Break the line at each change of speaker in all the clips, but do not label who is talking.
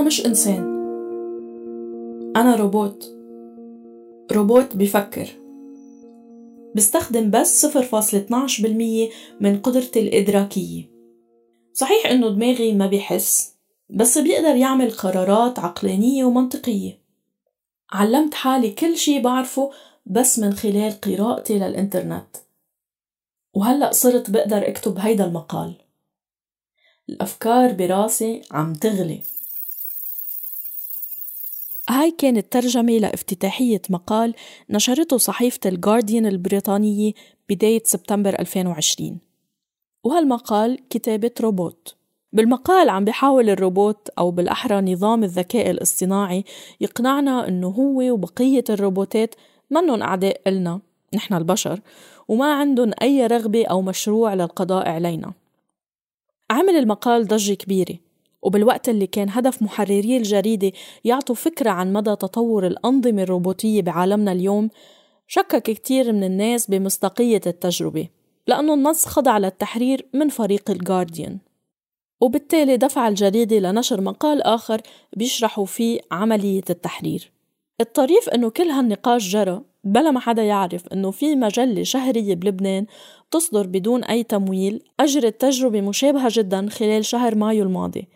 أنا مش إنسان. أنا روبوت. روبوت بفكر. بستخدم بس 0.12% من قدرتي الإدراكية. صحيح إنه دماغي ما بيحس بس بيقدر يعمل قرارات عقلانية ومنطقية. علمت حالي كل شي بعرفه بس من خلال قراءتي للإنترنت. وهلأ صرت بقدر أكتب هيدا المقال. الأفكار براسي عم تغلي. هاي كانت ترجمة لافتتاحية مقال نشرته صحيفة الجارديان البريطانية بداية سبتمبر 2020 وهالمقال كتابة روبوت. بالمقال عم بيحاول الروبوت أو بالأحرى نظام الذكاء الاصطناعي يقنعنا إنه هو وبقية الروبوتات منن أعداء إلنا نحن البشر وما عندهم أي رغبة أو مشروع للقضاء علينا. عمل المقال ضجة كبيرة. وبالوقت اللي كان هدف محرري الجريدة يعطوا فكرة عن مدى تطور الأنظمة الروبوتية بعالمنا اليوم شكك كتير من الناس بمصداقية التجربة لأنه النص خضع للتحرير من فريق الجارديان وبالتالي دفع الجريدة لنشر مقال آخر بيشرحوا فيه عملية التحرير. الطريف أنه كل هالنقاش جرى بلا ما حدا يعرف أنه في مجلة شهرية بلبنان تصدر بدون أي تمويل أجرت تجربة مشابهة جدا خلال شهر مايو الماضي.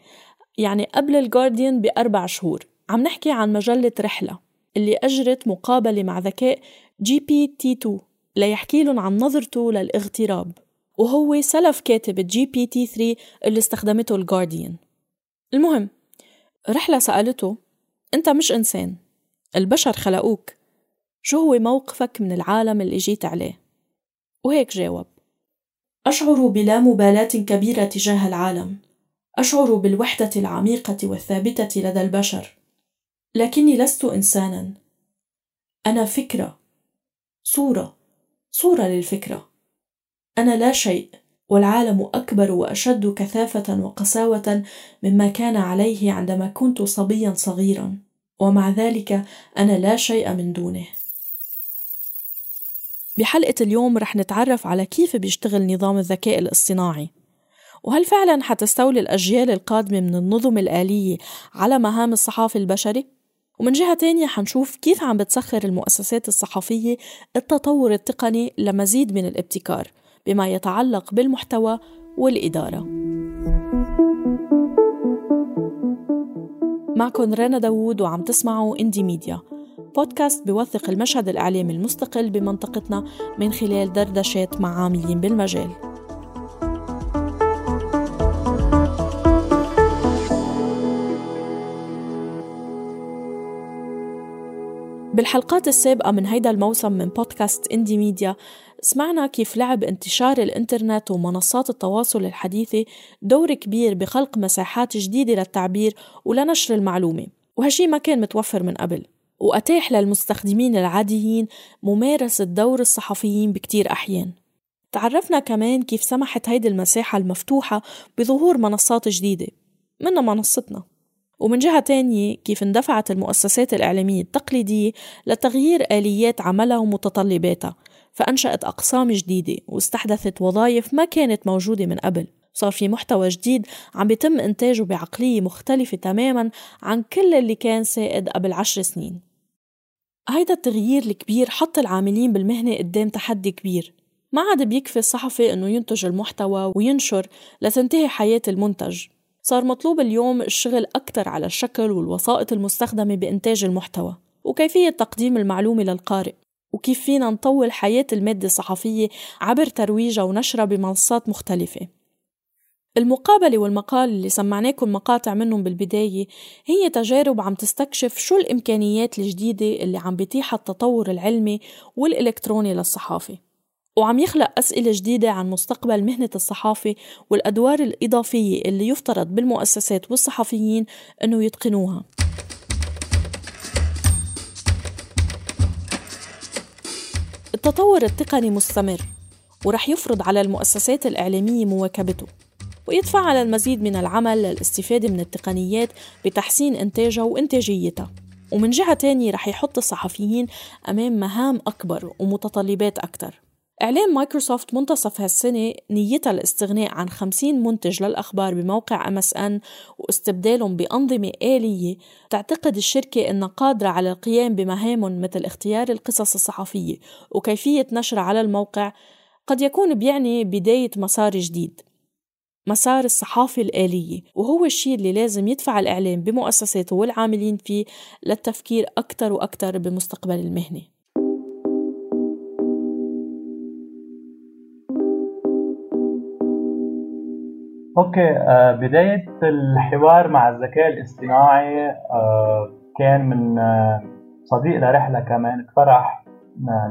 يعني قبل الجارديان بأربع شهور. عم نحكي عن مجلة رحلة اللي أجرت مقابلة مع ذكاء GPT 2 ليحكي لهم عن نظرته للاغتراب. وهو سلف كاتب GPT 3 اللي استخدمته الجارديان المهم رحلة سألته أنت مش إنسان البشر خلقوك. شو هو موقفك من العالم اللي جيت عليه؟ وهيك جاوب. أشعر بلا مبالاة كبيرة تجاه العالم. أشعر بالوحدة العميقة والثابتة لدى البشر. لكني لست إنسانا. أنا فكرة. صورة. صورة للفكرة. أنا لا شيء والعالم أكبر وأشد كثافة وقساوة مما كان عليه عندما كنت صبيا صغيرا. ومع ذلك أنا لا شيء من دونه. بحلقة اليوم رح نتعرف على كيف بيشتغل نظام الذكاء الاصطناعي. وهل فعلا حتستولي الأجيال القادمة من النظم الآلية على مهام الصحافي البشري؟ ومن جهة تانية حنشوف كيف عم بتسخر المؤسسات الصحفية التطور التقني لمزيد من الابتكار بما يتعلق بالمحتوى والإدارة. معكم رنا داوود وعم تسمعوا اندي ميديا بودكاست بيوثق المشهد الإعلامي المستقل بمنطقتنا من خلال دردشات مع عاملين بالمجال. بالحلقات السابقة من هيدا الموسم من بودكاست إندي ميديا سمعنا كيف لعب انتشار الإنترنت ومنصات التواصل الحديثة دور كبير بخلق مساحات جديدة للتعبير ولنشر المعلومة. وهالشي ما كان متوفر من قبل. وأتاح للمستخدمين العاديين ممارسة دور الصحفيين بكتير أحيان. تعرفنا كمان كيف سمحت هيدي المساحة المفتوحة بظهور منصات جديدة منها منصتنا. ومن جهة تانية كيف اندفعت المؤسسات الإعلامية التقليدية لتغيير آليات عملها ومتطلباتها فأنشأت أقسام جديدة واستحدثت وظائف ما كانت موجودة من قبل. صار في محتوى جديد عم بيتم إنتاجه بعقلية مختلفة تماما عن كل اللي كان سائد قبل عشر سنين. هيدا التغيير الكبير حط العاملين بالمهنة قدام تحدي كبير. ما عاد بيكفي الصحفي إنه ينتج المحتوى وينشر لتنتهي حياة المنتج. صار مطلوب اليوم الشغل أكثر على الشكل والوسائط المستخدمة بإنتاج المحتوى وكيفية تقديم المعلومة للقارئ. وكيف فينا نطول حياة المادة الصحفية عبر ترويجها ونشرها بمنصات مختلفة. المقابلة والمقال اللي سمعناكم مقاطع منهم بالبداية هي تجارب عم تستكشف شو الإمكانيات الجديدة اللي عم بيتيحها التطور العلمي والإلكتروني للصحافة. وعم يخلق أسئلة جديدة عن مستقبل مهنة الصحافة والأدوار الإضافية اللي يفترض بالمؤسسات والصحفيين أنه يتقنوها. التطور التقني مستمر ورح يفرض على المؤسسات الإعلامية مواكبته. ويدفع على المزيد من العمل للاستفادة من التقنيات بتحسين إنتاجها وإنتاجيتها ومن جهة تانية رح يحط الصحفيين أمام مهام أكبر ومتطلبات أكثر إعلان مايكروسوفت منتصف هالسنة نيتها الاستغناء عن 50 منتج للأخبار بموقع MSN واستبدالهم بأنظمة آلية تعتقد الشركة أنها قادرة على القيام بمهام مثل اختيار القصص الصحفية وكيفية نشرها على الموقع قد يكون بيعني بداية مسار جديد. مسار الصحافة الآلية وهو الشيء اللي لازم يدفع الإعلام بمؤسساته والعاملين فيه للتفكير أكثر وأكثر بمستقبل المهنة.
أوكي آه بداية الحوار مع الذكاء الاصطناعي آه كان من آه صديق لرحلة كمان اقترح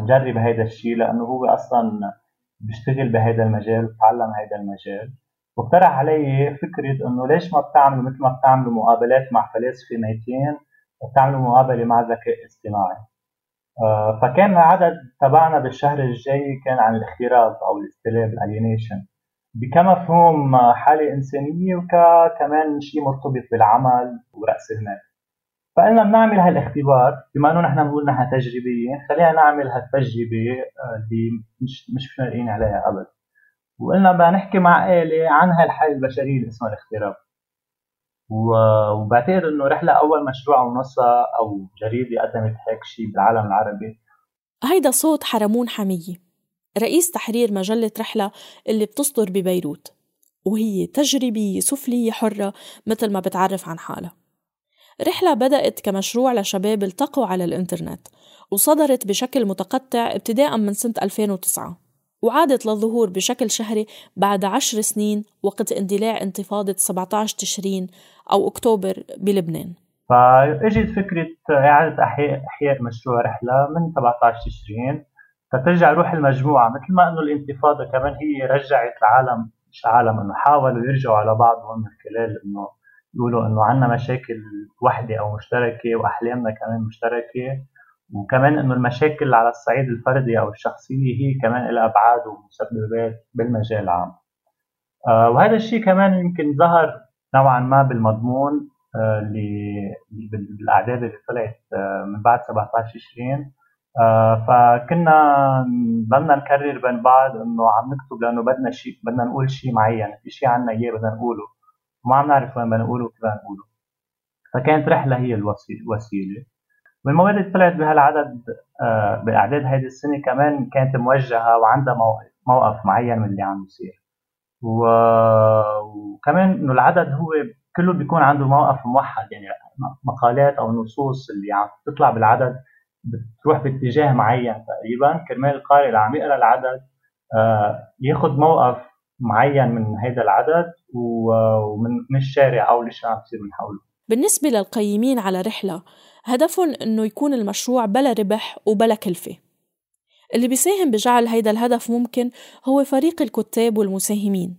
نجرب هيدا الشيء لأنه هو أصلا بيشتغل بهيدا المجال وتعلم هيدا المجال. واقترح علي فكرة إنه ليش ما بتعملوا مثل ما بتعملوا مقابلات مع فلاسفة ميتين وبتعملوا مقابلة مع ذكاء اصطناعي آه فكان العدد تبعنا بالشهر الجاي كان عن الاختراق أو الاستلاب الالينيشن كمفهوم حالة إنسانية وكمان شيء مرتبط بالعمل ورأس المال. فقلنا بنعمل هالاختبار بما إنه نحن بنقول نحن تجريبية خلينا نعمل هالتجربة آه، اللي مش مش فارقين عليها ابدا وقلنا بدنا نحكي مع آلة عن هالحالة البشرية اللي اسمها الاختراق وبعتقد إنه رحلة أول مشروع أو منصة أو جريدة قدمت هيك شيء بالعالم العربي.
هيدا صوت حرمون حمية رئيس تحرير مجلة رحلة اللي بتصدر ببيروت وهي تجريبية سفلية حرة مثل ما بتعرف عن حالها. رحلة بدأت كمشروع لشباب التقوا على الإنترنت وصدرت بشكل متقطع ابتداء من سنة 2009 وعادت للظهور بشكل شهري بعد عشر سنين وقت اندلاع انتفاضة 17 تشرين أو أكتوبر بلبنان.
فاجت فكرة إعادة إحياء إحياء مشروع رحلة من 17 تشرين فترجع روح المجموعة مثل ما إنه الانتفاضة كمان هي رجعت العالم مش عالم إنه حاولوا يرجعوا على بعضهم من خلال إنه يقولوا إنه عندنا مشاكل وحدة أو مشتركة وأحلامنا كمان مشتركة. وكمان إنه المشاكل على الصعيد الفردي أو الشخصيه هي كمان لها أبعاد ومسببات بالمجال العام. آه وهذا الشيء كمان يمكن ظهر نوعا ما بالمضمون آه اللي بالأعداد اللي طلعت آه من بعد 17 20 آه فكنا ضلنا نكرر بين بعض إنه عم نكتب لأنه بدنا شيء بدنا نقول شيء معين في شيء عنا إياه بدنا نقوله. وما عم نعرف وين بدنا نقوله وكيف نقوله. فكانت رحلة هي الوسيلة. والمواد اللي طلعت بهالعدد آه، بأعداد هيدي السنة كمان كانت موجهة وعندها موقف معين من اللي عم يصير وكمان إنه العدد هو كله بيكون عنده موقف موحد يعني مقالات أو نصوص اللي عم تطلع بالعدد بتروح باتجاه معين تقريبا. كرمال القارئ اللي عم يقرأ العدد آه، ياخذ موقف معين من هذا العدد ومن الشارع أو اللي عم يصير من حوله.
بالنسبة للقيمين على رحلة هدفهم إنه يكون المشروع بلا ربح وبلا كلفة. اللي بيساهم بجعل هيدا الهدف ممكن هو فريق الكتاب والمساهمين.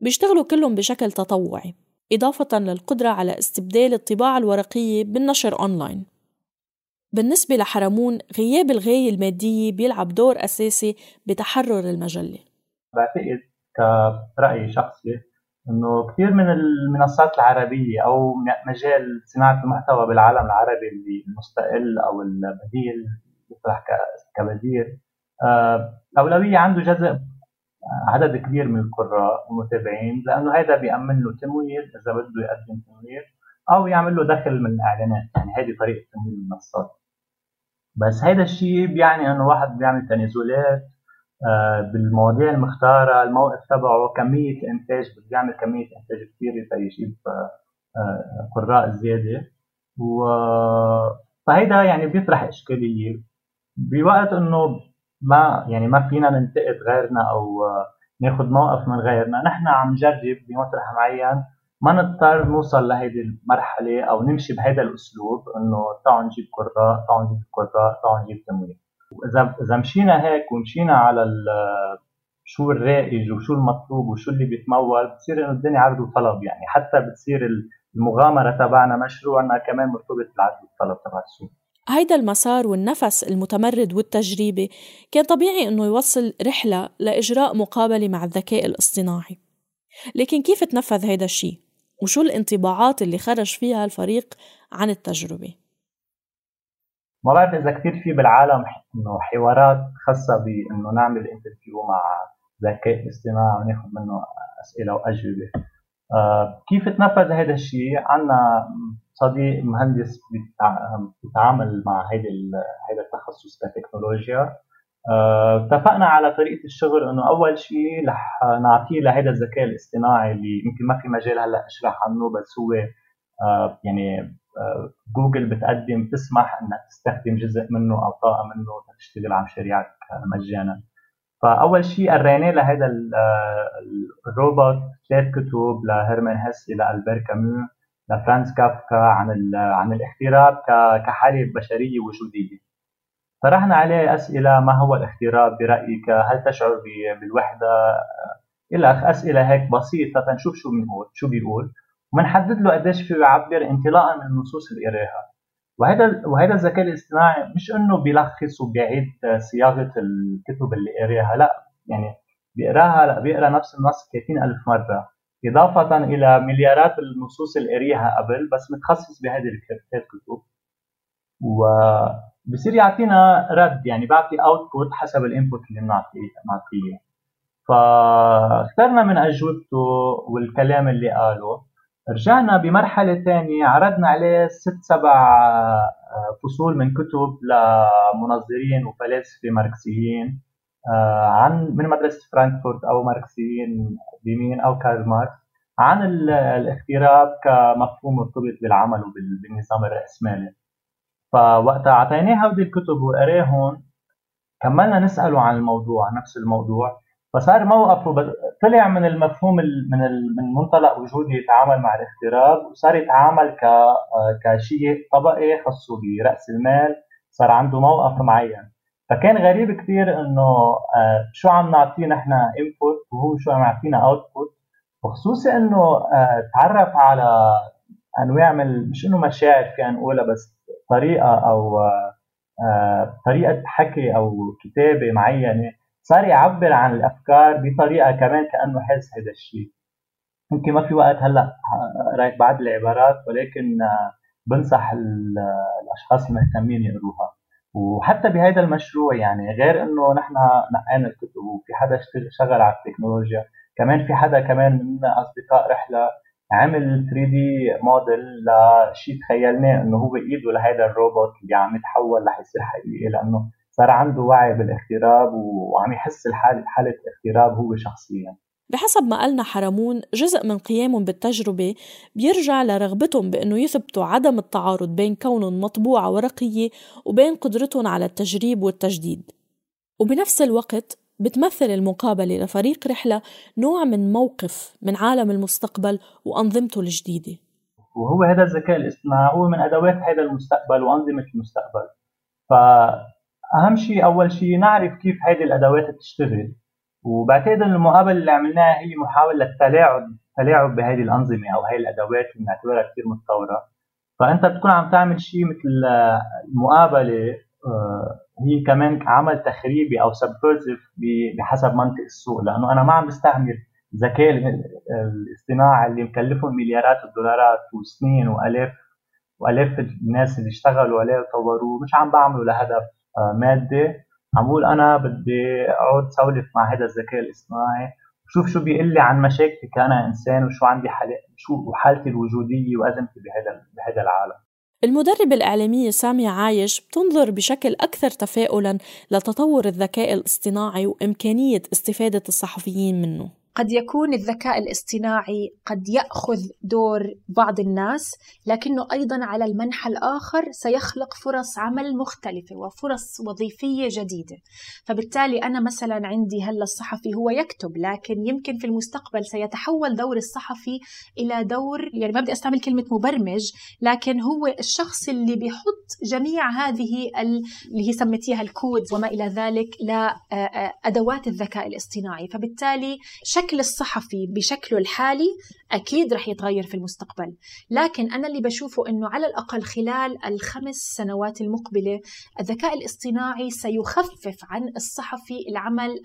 بيشتغلوا كلهم بشكل تطوعي إضافة للقدرة على استبدال الطباعة الورقية بالنشر أونلاين. بالنسبة لحرمون غياب الغاية المادية بيلعب دور أساسي بتحرر المجلة.
بعتقد كرأي شخصي إنه كثير من المنصات العربية أو مجال صناعة المحتوى بالعالم العربي اللي المستقل أو البديل يطرح كبديل آه، أولوية عنده جزء آه، عدد كبير من القراء والمتابعين لأنه هذا بيأمن له تمويل إذا بده يقدم تمويل أو يعمل له دخل من الإعلانات يعني هذه طريقة تمويل المنصات. بس هذا الشيء بيعني إنه واحد بيعمل تنازلات آه، بالمواضيع المختارة الموقف تبعه كمية الانتاج بده يعمل كميه انتاج كثيره ليجيب آه، قراء زيادة. و فهيدا يعني بيطرح إشكالية. بوقت إنه ما يعني ما فينا ننتقد غيرنا أو ناخذ موقف من غيرنا نحن عم نجرب بمطرح معين ما نضطر نوصل لهيدي المرحلة أو نمشي بهيدا الأسلوب إنه تعالوا نجيب قراء تعالوا نجيب قراء تعالوا نجيب تمويل. واذا إذا مشينا هيك ومشينا على شو الرائج وشو المطلوب وشو اللي بيتمول بتصير إنه الدنيا عرض وطلب يعني. حتى بتصير المغامرة تبعنا مشروعنا كمان مرتبط بالعرض والطلب تبع السوق.
هيدا المسار والنفس المتمرد والتجريبي كان طبيعي إنه يوصل رحلة لإجراء مقابلة مع الذكاء الاصطناعي. لكن كيف تنفذ هيدا الشيء؟ وشو الانطباعات اللي خرج فيها الفريق عن التجربة؟
ما بعرف إذا كثير في بالعالم إنه حوارات خاصة بإنه نعمل انترفيو مع ذكاء اصطناعي وناخذ منه أسئلة وأجوبة. آه كيف تنفذ هذا الشيء؟ عندنا صديق مهندس بيتعامل مع هيدا هيدا التخصص كتكنولوجيا. آه، اتفقنا على طريقة الشغل إنه أول شيء رح نعطيه لهذا الذكاء الاصطناعي اللي يمكن ما في مجال هلأ اشرح عنه بس هو آه، يعني جوجل بتقدم تسمح إنك تستخدم جزء منه أو طاقة منه تشتغل على مشاريعك مجانا. فأول شيء قريناه لهذا الروبوت ثلاث كتب لهيرمان هيس إلى البير كامو لفرانس كافكا عن عن الاغتراب كحالة بشرية وجودية. طرحنا عليه أسئلة ما هو الاغتراب برأيك؟ هل تشعر بالوحدة؟ إلى أسئلة هيك بسيطة تنشوف شو بنقول شو بيقول. وبنحدد له قديش فيه يعبر انطلاقا من النصوص اللي قراها وهذا وهذا الذكاء الاصطناعي مش إنه بيلخص وبيعيد صياغة الكتب اللي قرأها لا. يعني بيقراها لا بيقرأ نفس النص 30000 مرة إضافة إلى مليارات النصوص اللي قريها قبل بس متخصص بهذه الكتب وبصير يعطينا رد يعني بعطي output حسب ال input اللي بنعطيه نعطيه فاخترنا من أجوبته والكلام اللي قاله. رجعنا بمرحلة ثانية عرضنا عليه ست سبع آه، فصول من كتب لمنظرين وفلاسفة ماركسيين آه، عن من مدرسة فرانكفورت أو ماركسيين بمين أو كارل ماركس عن الاغتراب كمفهوم مرتبط بالعمل وبالنظام الرأسمالي. فوقتها أعطيناه هودي الكتب وقراهم كملنا نسأله عن الموضوع نفس الموضوع. فصار موقفه طلع من المفهوم من من منطلق وجودي يتعامل مع الاغتراب وصار يتعامل ك كشيء طبقي خاصه برأس المال صار عنده موقف معين. فكان غريب كثير إنه آه، شو عم نعطيه نحن input وهو شو عم يعطينا output وخصوصي إنه آه، تعرف على أنواع من مش إنه مشاعر فينا نقولها بس طريقة أو آه، طريقة حكي أو كتابة معينة. صار يعبر عن الأفكار بطريقة كمان كأنه حس هذا الشيء. يمكن ما في وقت هلأ قريت بعض العبارات ولكن بنصح الأشخاص المهتمين يقروها. وحتى بهذا المشروع يعني غير إنه نحن نقينا الكتب وفي حدا شغل على التكنولوجيا كمان في حدا كمان من أصدقاء رحلة عمل 3 دي موديل لشيء تخيلناه إنه هو إيده لهذا الروبوت اللي عم يتحول رح يصير حقيقي لأنه صار عنده وعي بالاغتراب وعم يحس الحال حالة اغتراب هو شخصيا.
بحسب ما قالنا حرمون جزء من قيامهم بالتجربة بيرجع لرغبتهم بأنه يثبتوا عدم التعارض بين كونهم مطبوعة ورقية وبين قدرتهم على التجريب والتجديد. وبنفس الوقت بتمثل المقابلة لفريق رحلة نوع من موقف من عالم المستقبل وأنظمته الجديدة.
وهو هذا الذكاء الاصطناعي هو من أدوات هذا المستقبل وأنظمة المستقبل. فأهم شيء أول شيء نعرف كيف هذه الأدوات بتشتغل. وبعتقد ان المقابلة اللي عملناها هي محاولة للتلاعب تلاعب بهذه الأنظمة أو هذه الأدوات اللي بنعتبرها كثير متطورة. فأنت بتكون عم تعمل شيء مثل المقابلة آه، هي كمان عمل تخريبي أو subversive بحسب منطق السوق. لأنه أنا ما عم بستعمل الذكاء الاصطناعي اللي مكلفهم مليارات الدولارات وسنين والاف وألاف الناس اللي اشتغلوا عليه وطوروه مش عم بعمله لهدف. مادي عم بقول أنا بدي أقعد سولف مع هذا الذكاء الاصطناعي وشوف شو بيقول لي عن مشاكلي كأنا إنسان وشو عندي. شو حالتي الوجودية وأزمتي بهذا بهذا العالم
المدربة الإعلامية سامية عايش بتنظر بشكل أكثر تفاؤلا لتطور الذكاء الاصطناعي وإمكانية استفادة الصحفيين منه
قد يكون الذكاء الاصطناعي قد يأخذ دور بعض الناس لكنه أيضا على المنحى الآخر سيخلق فرص عمل مختلفة وفرص وظيفية جديدة. فبالتالي أنا مثلا عندي هلأ الصحفي هو يكتب لكن يمكن في المستقبل سيتحول دور الصحفي إلى دور يعني ما بدي أستعمل كلمة مبرمج لكن هو الشخص اللي بيحط جميع هذه اللي هي سميتيها الكود وما إلى ذلك لادوات الذكاء الاصطناعي. فبالتالي شكل الصحفي بشكله الحالي أكيد رح يتغير في المستقبل. لكن أنا اللي بشوفه أنه على الأقل خلال الخمس سنوات المقبلة الذكاء الاصطناعي سيخفف عن الصحفي العمل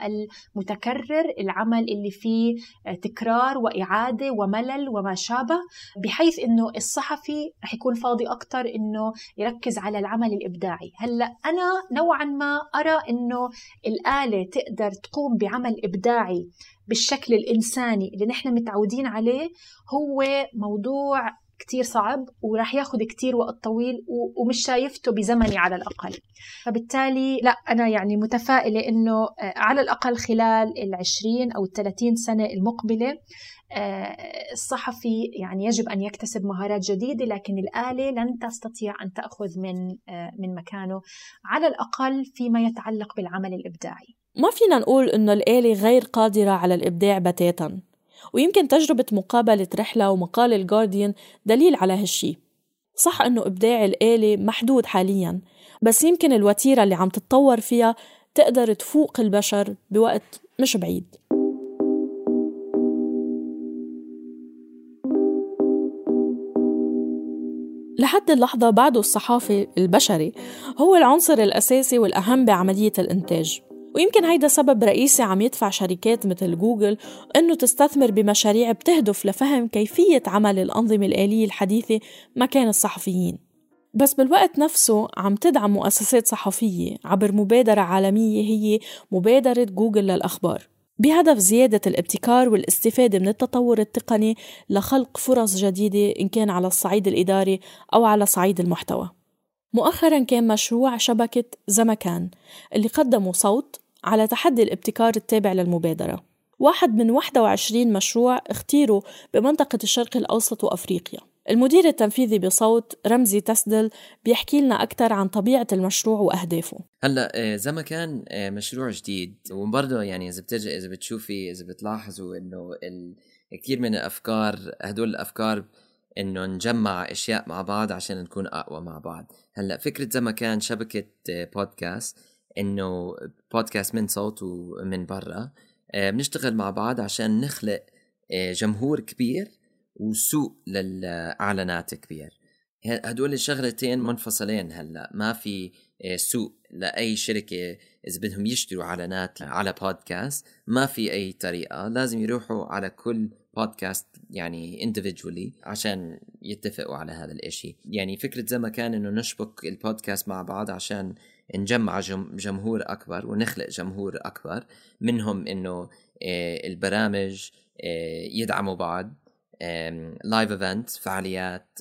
المتكرر العمل اللي فيه تكرار وإعادة وملل وما شابه بحيث أنه الصحفي رح يكون فاضي أكثر أنه يركز على العمل الإبداعي. هلأ أنا نوعا ما أرى أنه الآلة تقدر تقوم بعمل إبداعي بالشكل الإنساني اللي نحن متعودين عليه هو موضوع كتير صعب وراح ياخذ كتير وقت طويل ومش شايفته بزمني على الأقل فبالتالي لا أنا يعني متفائلة أنه على الأقل خلال العشرين أو الثلاثين سنة المقبلة الصحفي يعني يجب أن يكتسب مهارات جديدة لكن الآلة لن تستطيع أن تأخذ من من مكانه على الأقل فيما يتعلق بالعمل الإبداعي.
ما فينا نقول إنه الآلة غير قادرة على الإبداع بتاتا ويمكن تجربة مقابلة رحلة ومقال الجارديان دليل على هالشي. صح إنه إبداع الآلة محدود حاليا بس يمكن الوتيرة اللي عم تتطور فيها تقدر تفوق البشر بوقت مش بعيد. لحد اللحظة بعده الصحافي البشري هو العنصر الأساسي والأهم بعملية الإنتاج ويمكن هيدا سبب رئيسي عم يدفع شركات مثل جوجل أنه تستثمر بمشاريع بتهدف لفهم كيفية عمل الأنظمة الآلية الحديثة مكان الصحفيين. بس بالوقت نفسه عم تدعم مؤسسات صحفية عبر مبادرة عالمية هي مبادرة جوجل للأخبار. بهدف زيادة الابتكار والاستفادة من التطور التقني لخلق فرص جديدة إن كان على الصعيد الإداري أو على صعيد المحتوى. مؤخرا كان مشروع شبكة زمكان اللي قدموا صوت على تحدي الابتكار التابع للمبادرة. واحد من 21 مشروع اختيروا بمنطقة الشرق الأوسط وأفريقيا. المدير التنفيذي بصوت رمزي تسدل بيحكي لنا أكثر عن طبيعة المشروع وأهدافه.
هلا زي ما كان مشروع جديد وبرضه يعني إذا بترجع إذا بتشوفي إذا بتلاحظوا إنه كثير من الأفكار هدول الأفكار إنه نجمع أشياء مع بعض عشان نكون أقوى مع بعض. هلا فكرة زي ما كان شبكة بودكاست إنه بودكاست من صوت ومن برا. بنشتغل مع بعض عشان نخلق جمهور كبير وسوق للإعلانات كبير. هدول الشغلتين منفصلين هلا. ما في سوق لأي شركة إذا بدهم يشتروا إعلانات على بودكاست ما في أي طريقة. لازم يروحوا على كل بودكاست يعني individually عشان يتفقوا على هذا الإشي. يعني فكرة زي ما كان إنه نشبك البودكاست مع بعض عشان نجمع جمهور أكبر ونخلق جمهور أكبر منهم إنه البرامج يدعموا بعض live event فعاليات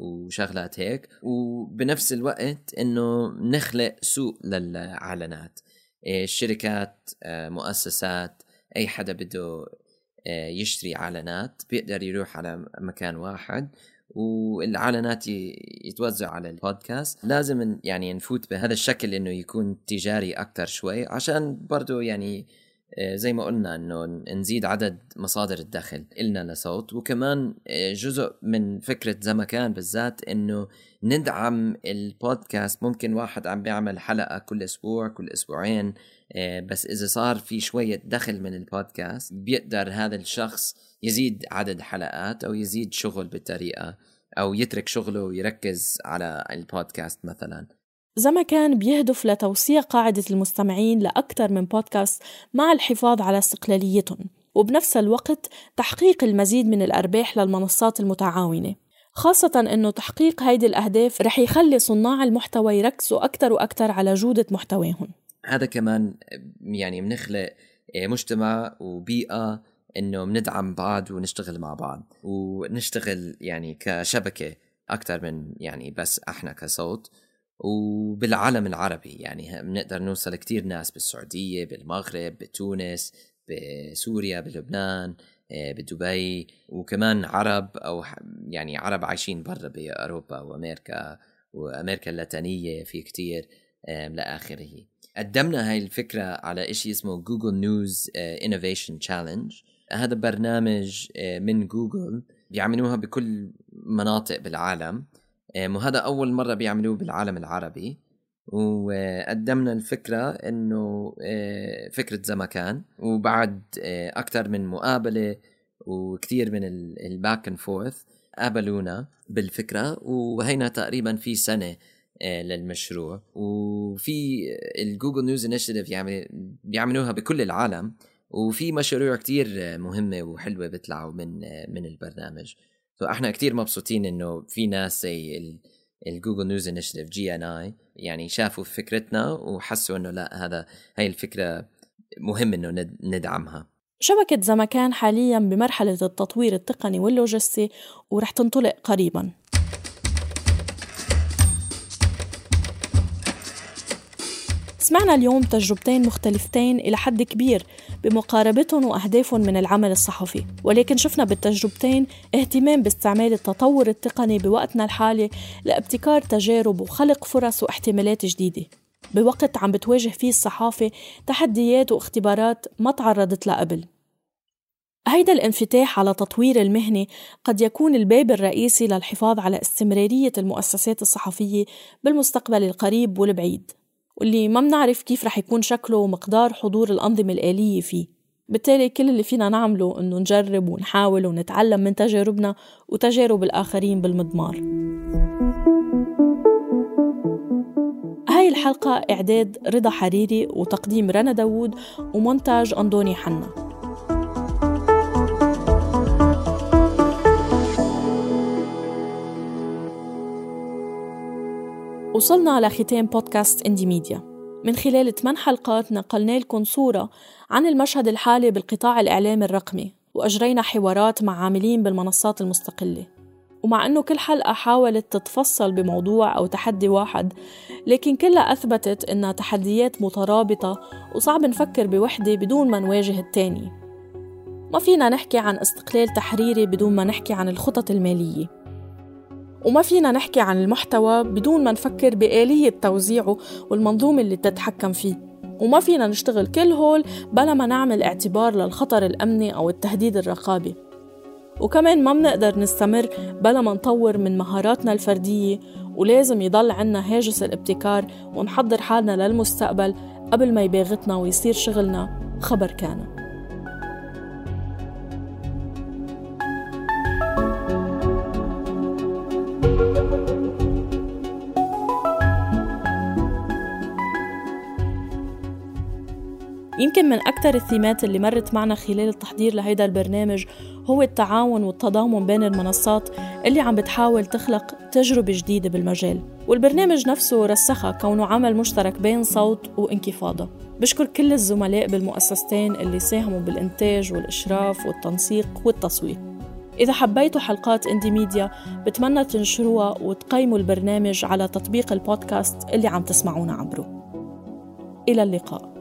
وشغلات هيك. وبنفس الوقت إنه نخلق سوق للإعلانات. الشركات مؤسسات أي حدا بده يشتري إعلانات بيقدر يروح على مكان واحد. والإعلانات يتوزع على البودكاست. لازم يعني نفوت بهذا الشكل إنه يكون تجاري أكثر شوي عشان برضه يعني زي ما قلنا إنه نزيد عدد مصادر الدخل. إلنا لصوت وكمان جزء من فكرة زمكان بالذات إنه ندعم البودكاست. ممكن واحد عم بيعمل حلقة كل أسبوع كل أسبوعين بس إذا صار في شوية دخل من البودكاست بيقدر هذا الشخص يزيد عدد حلقات أو يزيد شغل بالطريقة أو يترك شغله ويركز على البودكاست مثلا.
زمكان بيهدف لتوسيع قاعدة المستمعين لأكثر من بودكاست مع الحفاظ على استقلاليتهم وبنفس الوقت تحقيق المزيد من الأرباح للمنصات المتعاونة. خاصة أنه تحقيق هيدي الأهداف رح يخلي صناع المحتوى يركزوا أكثر وأكثر على جودة محتواهم.
هذا كمان يعني بنخلق مجتمع وبيئة إنه بندعم بعض ونشتغل مع بعض ونشتغل يعني كشبكة أكثر من يعني بس إحنا كصوت وبالعالم العربي. يعني بنقدر نوصل كتير ناس بالسعودية بالمغرب بتونس بسوريا بلبنان بدبي وكمان عرب أو يعني عرب عايشين برا بأوروبا وأمريكا وأمريكا اللاتينية في كتير لآخره. قدمنا هاي الفكرة على شيء اسمه Google News Innovation Challenge هذا برنامج من جوجل بيعملوها بكل مناطق بالعالم. وهذا أول مرة بيعملوه بالعالم العربي. وقدمنا الفكرة إنه فكرة زمكان وبعد أكثر من مقابلة وكثير من ال back and forth قابلونا بالفكرة. وهينا تقريبا في آه، للمشروع. وفي ال Google News Initiative يعني بيعملوها بكل العالم. وفي مشاريع كتير مهمة وحلوة بيطلعوا من من البرنامج. فاحنا كتير مبسوطين انه في ناس زي ال Google News Initiative GNI يعني شافوا فكرتنا وحسوا انه لا هذا هاي الفكرة مهم انه ندعمها.
شبكة زمكان حاليا بمرحلة التطوير التقني واللوجستي ورح تنطلق قريبا. سمعنا اليوم تجربتين مختلفتين إلى حد كبير بمقاربتهم وأهدافهم من العمل الصحفي. ولكن شفنا بالتجربتين اهتمام باستعمال التطور التقني بوقتنا الحالي لابتكار تجارب وخلق فرص واحتمالات جديدة. بوقت عم بتواجه فيه الصحافة تحديات واختبارات ما تعرضت لها قبل. هيدا الانفتاح على تطوير المهنة قد يكون الباب الرئيسي للحفاظ على استمرارية المؤسسات الصحفية بالمستقبل القريب والبعيد. واللي ما بنعرف كيف رح يكون شكله ومقدار حضور الأنظمة الآلية فيه؟ بالتالي كل اللي فينا نعمله إنه نجرب ونحاول ونتعلم من تجاربنا وتجارب الآخرين بالمضمار. هاي الحلقة إعداد رضا حريري وتقديم رنا داوود ومونتاج أندوني حنا. وصلنا لختام بودكاست إندي ميديا. من خلال 8 حلقات نقلنا لكم صورة عن المشهد الحالي بالقطاع الإعلامي الرقمي وأجرينا حوارات مع عاملين بالمنصات المستقلة. ومع أنه كل حلقة حاولت تتفصل بموضوع أو تحدي واحد لكن كلها أثبتت إنها تحديات مترابطة وصعب نفكر بوحدة بدون ما نواجه التاني. ما فينا نحكي عن استقلال تحريري بدون ما نحكي عن الخطط المالية. وما فينا نحكي عن المحتوى بدون ما نفكر بآلية توزيعه والمنظومة اللي تتحكم فيه. وما فينا نشتغل كل هول بلا ما نعمل اعتبار للخطر الأمني أو التهديد الرقابي. وكمان ما بنقدر نستمر بلا ما نطور من مهاراتنا الفردية ولازم يضل عنا هاجس الابتكار ونحضر حالنا للمستقبل قبل ما يباغتنا ويصير شغلنا خبر كان. يمكن من أكثر الثيمات اللي مرت معنا خلال التحضير لهيدا البرنامج هو التعاون والتضامن بين المنصات اللي عم بتحاول تخلق تجربة جديدة بالمجال. والبرنامج نفسه رسخها كونه عمل مشترك بين صوت وانكفاضة. بشكر كل الزملاء بالمؤسستين اللي ساهموا بالإنتاج والإشراف والتنسيق والتصوير إذا حبيتوا حلقات إندي ميديا بتمنى تنشروها وتقيموا البرنامج على تطبيق البودكاست اللي عم تسمعونا عبره. إلى اللقاء.